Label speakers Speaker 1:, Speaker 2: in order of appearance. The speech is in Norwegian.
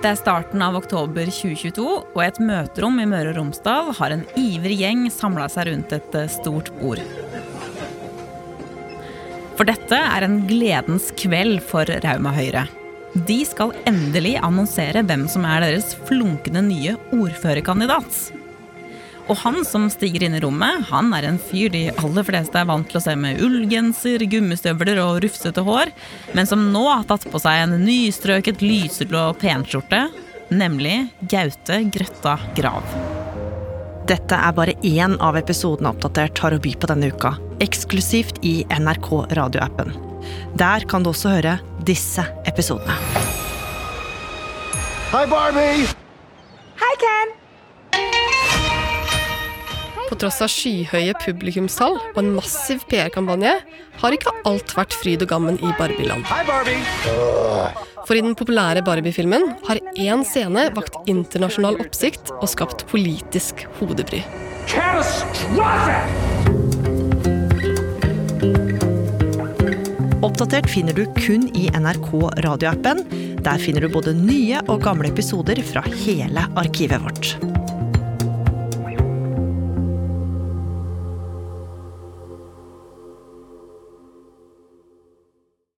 Speaker 1: Det er starten av oktober 2022, og et møterom i Møre og Romsdal har en ivrig gjeng samla seg rundt et eh, stort bord. For dette er en gledens kveld for Rauma Høyre. De skal endelig annonsere hvem som er deres flunkende nye ordførerkandidat. Og han som stiger inn i rommet, han er en fyr de aller fleste er vant til å se med ullgenser, gummistøvler og rufsete hår, men som nå har tatt på seg en nystrøket lyseblå penskjorte, nemlig Gaute Grøtta Grav.
Speaker 2: Dette er bare én av episodene Oppdatert har å by på denne uka, eksklusivt i NRK radioappen. Der kan du også høre disse episodene.
Speaker 3: Hi, Barbie!
Speaker 4: Hei, Ken!
Speaker 5: På tross av skyhøye publikumstall og en massiv PR-kampanje har ikke alt vært fryd og gammen i Barbieland.
Speaker 3: Barbie!
Speaker 5: For i den populære Barbie-filmen har én scene vakt internasjonal oppsikt og skapt politisk hodebry.
Speaker 2: Oppdatert finner du kun i NRK radioappen. Der finner du både nye og gamle episoder fra hele arkivet vårt.